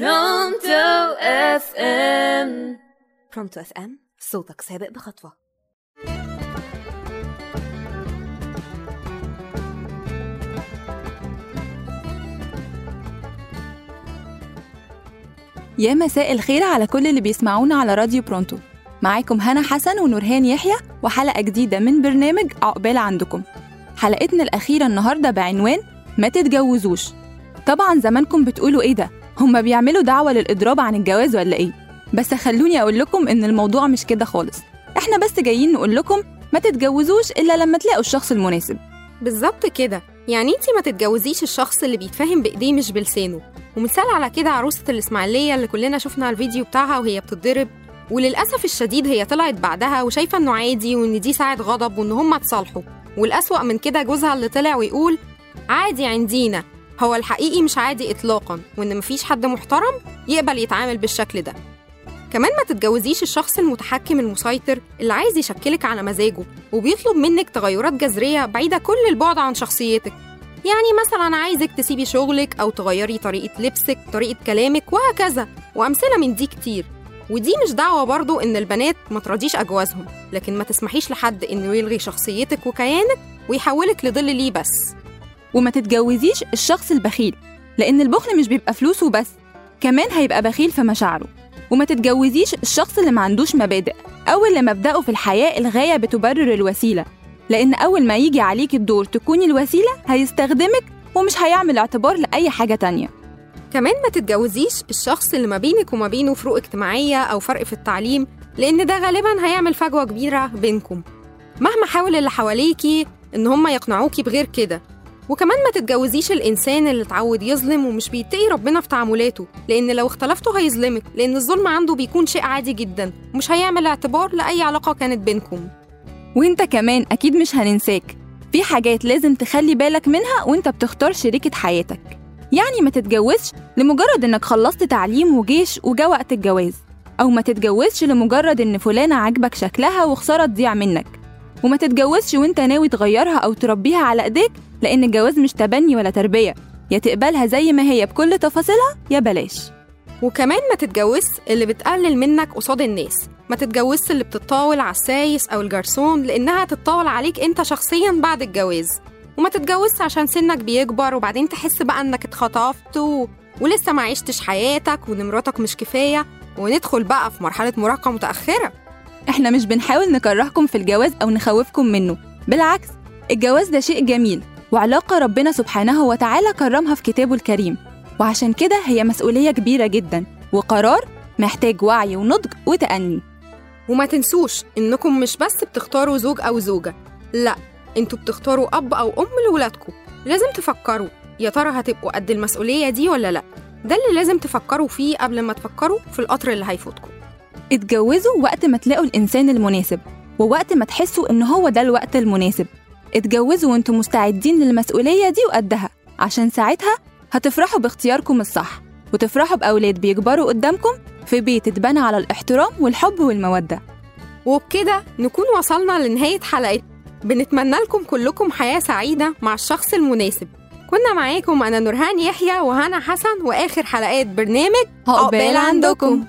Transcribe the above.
Pronto FM Pronto FM صوتك سابق بخطوة. يا مساء الخير على كل اللي بيسمعونا على راديو Pronto. معاكم هنا حسن ونورهان يحيى وحلقة جديدة من برنامج عقبال عندكم. حلقتنا الأخيرة النهاردة بعنوان ما تتجوزوش. طبعا زمانكم بتقولوا إيه ده؟ هما بيعملوا دعوة للإضراب عن الجواز ولا إيه؟ بس خلوني أقول لكم إن الموضوع مش كده خالص. إحنا بس جايين نقول لكم ما تتجوزوش إلا لما تلاقوا الشخص المناسب. بالظبط كده. يعني أنتي ما تتجوزيش الشخص اللي بيتفاهم بإيديه مش بلسانه. ومثال على كده عروسة الإسماعيلية اللي كلنا شفنا الفيديو بتاعها وهي بتتضرب. وللأسف الشديد هي طلعت بعدها وشايفة إنه عادي وإن دي ساعة غضب وإن هما اتصالحوا. والأسوأ من كده جوزها اللي طلع ويقول عادي عندينا. هو الحقيقي مش عادي إطلاقا وإن مفيش حد محترم يقبل يتعامل بالشكل ده. كمان ما تتجوزيش الشخص المتحكم المسيطر اللي عايز يشكلك على مزاجه وبيطلب منك تغيرات جذرية بعيدة كل البعد عن شخصيتك. يعني مثلا عايزك تسيبي شغلك أو تغيري طريقة لبسك طريقة كلامك وهكذا. وأمثلة من دي كتير. ودي مش دعوة برضو إن البنات ما تراضيش أجوازهم لكن ما تسمحيش لحد إنه يلغي شخصيتك وكيانك ويحولك لظل ليه بس. وما تتجوزيش الشخص البخيل لأن البخل مش بيبقى فلوس وبس كمان هيبقى بخيل في مشاعره. وما تتجوزيش الشخص اللي ما عندوش مبادئ أو اللي مبدأه في الحياة الغاية بتبرر الوسيلة لأن أول ما يجي عليك الدور تكوني الوسيلة هيستخدمك ومش هيعمل اعتبار لأي حاجة تانية. كمان ما تتجوزيش الشخص اللي ما بينك وما بينه فروق اجتماعية أو فرق في التعليم لأن ده غالبا هيعمل فجوة كبيرة بينكم. مهما حاول اللي حواليكي إن هم يقنعوكي بغير كده وكمان ما تتجوزيش الإنسان اللي اتعود يظلم ومش بيتقي ربنا في تعاملاته لأن لو اختلفتوا هيظلمك لأن الظلم عنده بيكون شيء عادي جدا ومش هيعمل اعتبار لأي علاقة كانت بينكم. وإنت كمان أكيد مش هننساك. في حاجات لازم تخلي بالك منها وإنت بتختار شريكة حياتك. يعني ما تتجوزش لمجرد إنك خلصت تعليم وجيش وجا وقت الجواز أو ما تتجوزش لمجرد إن فلانة عاجبك شكلها وخسارة تضيع منك. وما تتجوزش وانت ناوي تغيرها أو تربيها على ايديك لأن الجواز مش تبني ولا تربية. يا تقبلها زي ما هي بكل تفاصيلها يا بلاش. وكمان ما تتجوزش اللي بتقلل منك قصاد الناس. ما تتجوزش اللي بتطاول على السايس أو الجرسون لأنها تتطاول عليك أنت شخصيا بعد الجواز. وما تتجوزش عشان سنك بيكبر وبعدين تحس بقى إنك اتخطفت و... ولسه ما عشتش حياتك وإن مراتك مش كفاية. وندخل بقى في مرحلة مراهقة متأخرة. إحنا مش بنحاول نكرهكم في الجواز أو نخوفكم منه. بالعكس الجواز ده شيء جميل وعلاقة ربنا سبحانه وتعالى كرمها في كتابه الكريم. وعشان كده هي مسؤولية كبيرة جدا وقرار محتاج وعي ونضج وتأني. وما تنسوش إنكم مش بس بتختاروا زوج أو زوجة لا إنتوا بتختاروا أب أو أم لولادكم. لازم تفكروا يا ترى هتبقوا قد المسؤولية دي ولا لا؟ ده اللي لازم تفكروا فيه قبل ما تفكروا في القطر اللي هيفوتكم. اتجوزوا وقت ما تلاقوا الإنسان المناسب ووقت ما تحسوا إن هو ده الوقت المناسب. اتجوزوا وأنتم مستعدين للمسؤولية دي وقدها عشان ساعتها هتفرحوا باختياركم الصح وتفرحوا بأولاد بيكبروا قدامكم في بيت اتبنى على الاحترام والحب والمودة. وبكده نكون وصلنا لنهاية حلقتنا. بنتمنى لكم كلكم حياة سعيدة مع الشخص المناسب. كنا معاكم أنا نورهان يحيى وهنا حسن وآخر حلقات برنامج عقبال عندكم.